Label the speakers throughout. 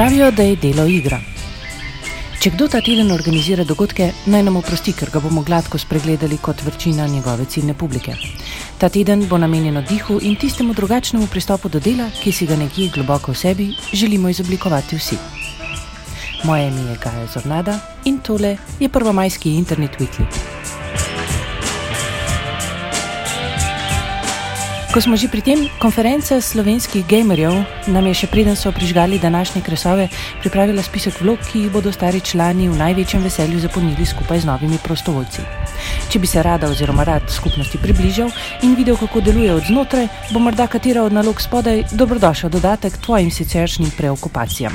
Speaker 1: Pravijo, da je delo igra. Če kdo ta teden organizira dogodke, naj nam oprosti, ker ga bomo gladko spregledali kot vrčina njegove ciljne publike. Ta teden bo namenjen dihu in tistemu drugačnemu pristopu do dela, ki si ga nekje globoko v sebi želimo izoblikovati vsi. Moje ime je Gaja Zornada in tole je prvomajski internet weekly. Ko smo že pri tem, konferenca slovenskih gamerjev nam je še preden so prižgali današnje kresove, pripravila spisek vlog, ki jih bodo stari člani v največjem veselju zapolnili skupaj z novimi prostovoljci. Če bi se rada oziroma rad skupnosti približal in videl, kako deluje od znotraj, bo morda katera od nalog spodaj dobrodošel dodatek tvojim siceršnjim preokupacijam.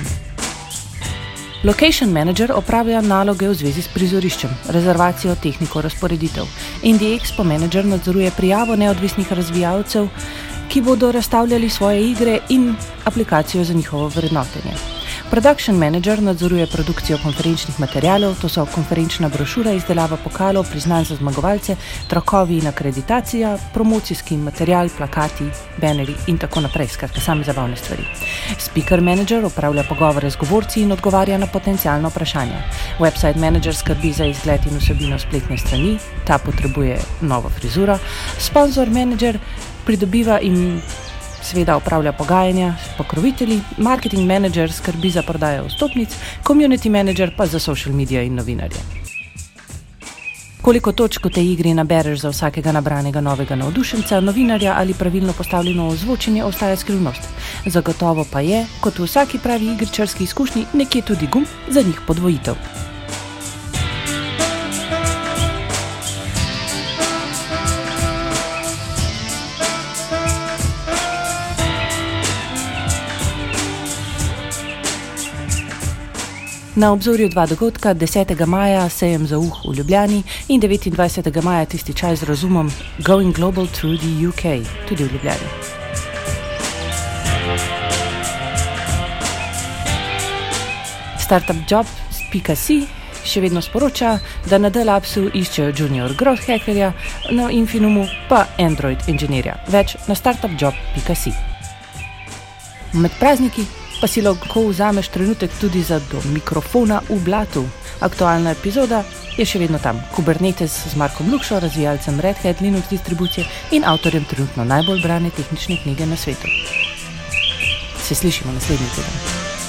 Speaker 1: Location Manager opravlja naloge v zvezi s prizoriščem, rezervacijo, tehniko, razporeditev. Indie Expo Manager nadzoruje prijavo neodvisnih razvijalcev, ki bodo razstavljali svoje igre in aplikacijo za njihovo vrednotenje. Production Manager nadzoruje produkcijo konferenčnih materijalov, to so konferenčna brošura, izdelava pokalov, priznanj za zmagovalce, trakovi in akreditacija, promocijski material, plakati, banneri in tako naprej, skratka, same zabavne stvari. Speaker Manager upravlja pogovore z govorci in odgovarja na potencijalno vprašanje. Website Manager skrbi za izgled in vsebino spletne strani, ta potrebuje novo frizuro. Sponsor Manager pridobiva in seveda upravlja pogajanja s pokrovitelji, marketing manager skrbi za prodajo vstopnic, community manager pa za social media in novinarje. Koliko točk v tej igri nabereš za vsakega nabranega novega navdušenca, novinarja ali pravilno postavljeno ozvočenje, ostaja skrivnost. Zagotovo pa je, kot v vsaki pravi igričarski izkušnji, nekje tudi gum za njih podvojitev. Na obzorju dva dogodka, 10. maja sejem za uh v Ljubljani in 29. maja tisti čas z razumom Going Global Through the UK, tudi v Ljubljani. Startupjob.com še vedno sporoča, da na Delapsu iščejo junior growth hackerja, na Infinumu pa Android inženirja. Več na startupjob.com. Med prazniki pa si lahko vzameš trenutek tudi za do mikrofona v blatu. Aktualna epizoda je še vedno tam. Kubernetes z Markom Lukšo, razvijalcem Red Hat Linux distribucije in avtorjem trenutno najbolj brane tehnične knjige na svetu. Se slišimo naslednji teden.